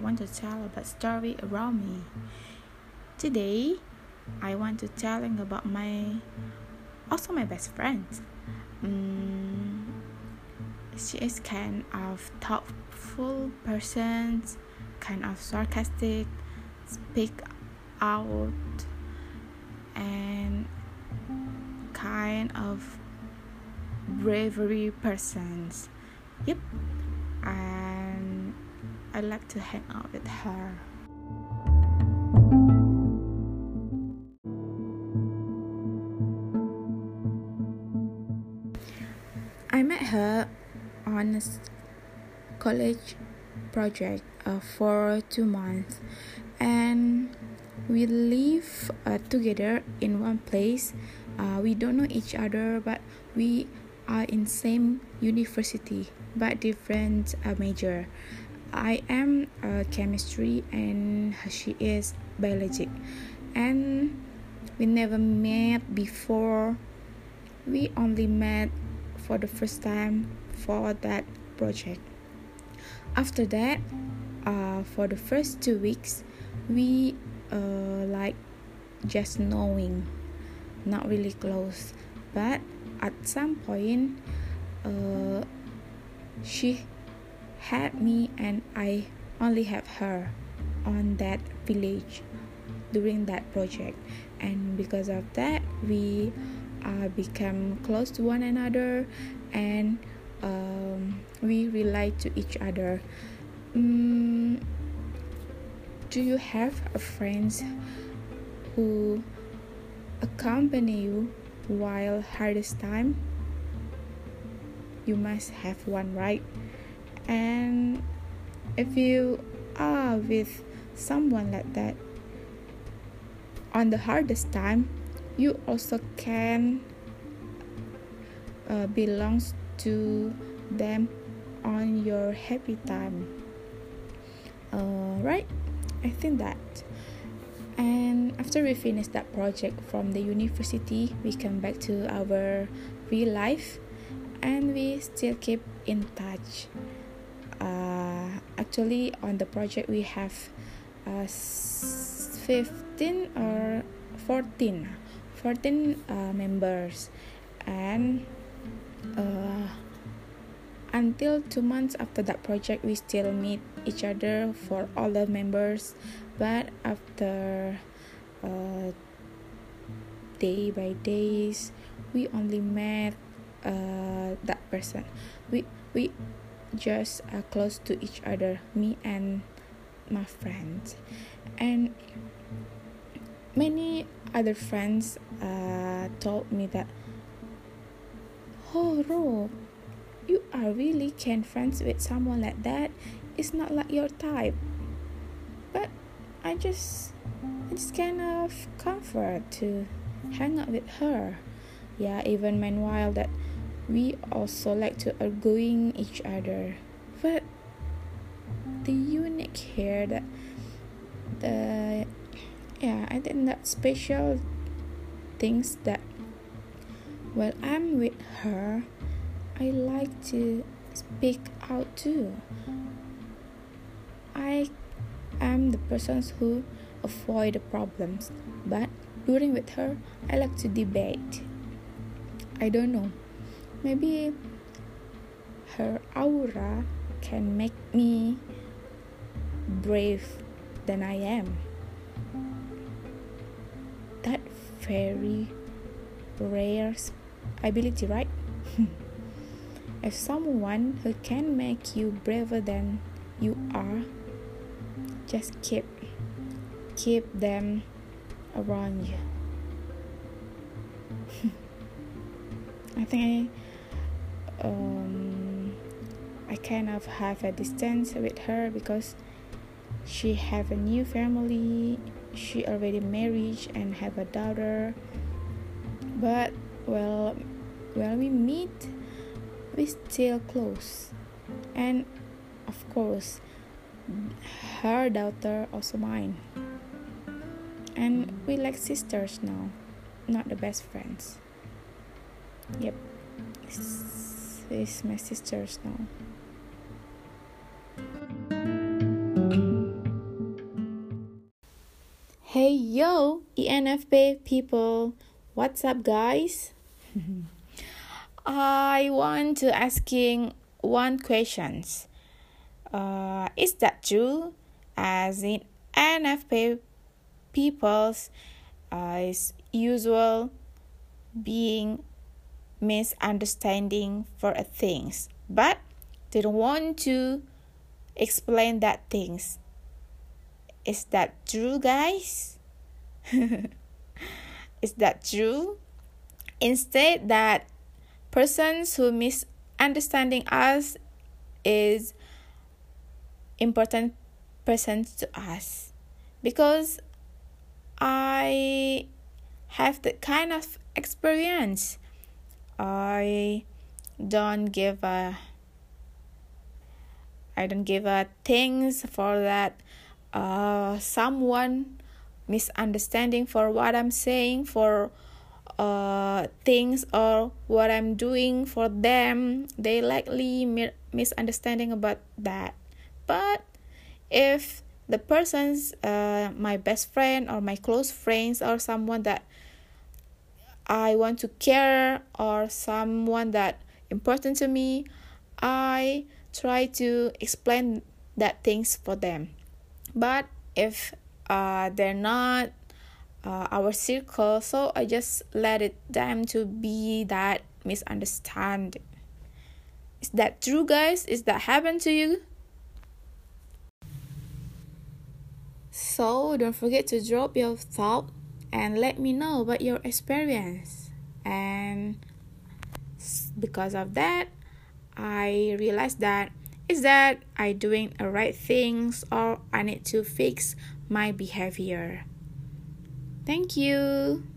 want to tell about story around me. Today, I want to telling about my also my best friend. Um, she is kind of thoughtful person, kind of sarcastic, speak out, and kind of bravery persons. Yep, and I like to hang out with her. I met her on a college project uh, for two months, and we live uh, together in one place. Uh, we don't know each other, but we are in same university but different uh, major. I am uh, chemistry and she is biology, and we never met before. We only met for the first time for that project. After that, uh, for the first two weeks, we uh, like just knowing, not really close, but at some point, uh, she had me and I only have her on that village during that project. And because of that we uh, become close to one another and um, we relate to each other. Um, do you have a friends who accompany you while hardest time? You must have one right and if you are with someone like that on the hardest time you also can uh, belongs to them on your happy time. Uh, right i think that. And after we finish that project from the university we come back to our real life and we still keep in touch actually on the project we have uh, 15 or 14 14 uh, members. And uh, until two months after that project we still meet each other for all the members. But after uh, day by days we only met uh, that person. We we just uh, close to each other me and my friends. And many other friends uh, told me that oh Ro, you are really can friends with someone like that. It's not like your type. But i just it's kind of comfort to hang out with her. Yeah even meanwhile that we also like to outgoing each other. But the unique here that the yeah i think that special things that while i'm with her i like to speak out too. I am the person who avoid the problems but during with her i like to debate. I don't know maybe her aura can make me brave than I am. That very rare ability, right? if someone who can make you braver than you are, just keep keep them around you. I think I um, I kind of have a distance with her because she have a new family she already married and have a daughter. But well when we meet we still close. And of course her daughter also mine. And we like sisters now not the best friends. Yep is my sister's now. Hey yo, ENFP people, what's up, guys? I want to asking one questions. Uh, is that true? As in ENFP people's uh, is usual being misunderstanding for a things, but they don't want to explain that things. Is that true, guys? is that true? Instead, that persons who misunderstanding us is important persons to us because I have that kind of experience. I don't give a I don't give a things for that uh someone misunderstanding for what I'm saying for uh things or what I'm doing for them. They likely mi- misunderstanding about that. But if the person's uh, my best friend or my close friends or someone that I want to care or someone that important to me, I try to explain that things for them. But if uh, they're not uh, our circle, so I just let it them to be that misunderstanding. Is that true, guys? Is that happen to you? So don't forget to drop your thought and let me know about your experience. And because of that, I realized that is that I doing the right things or I need to fix my behavior. Thank you.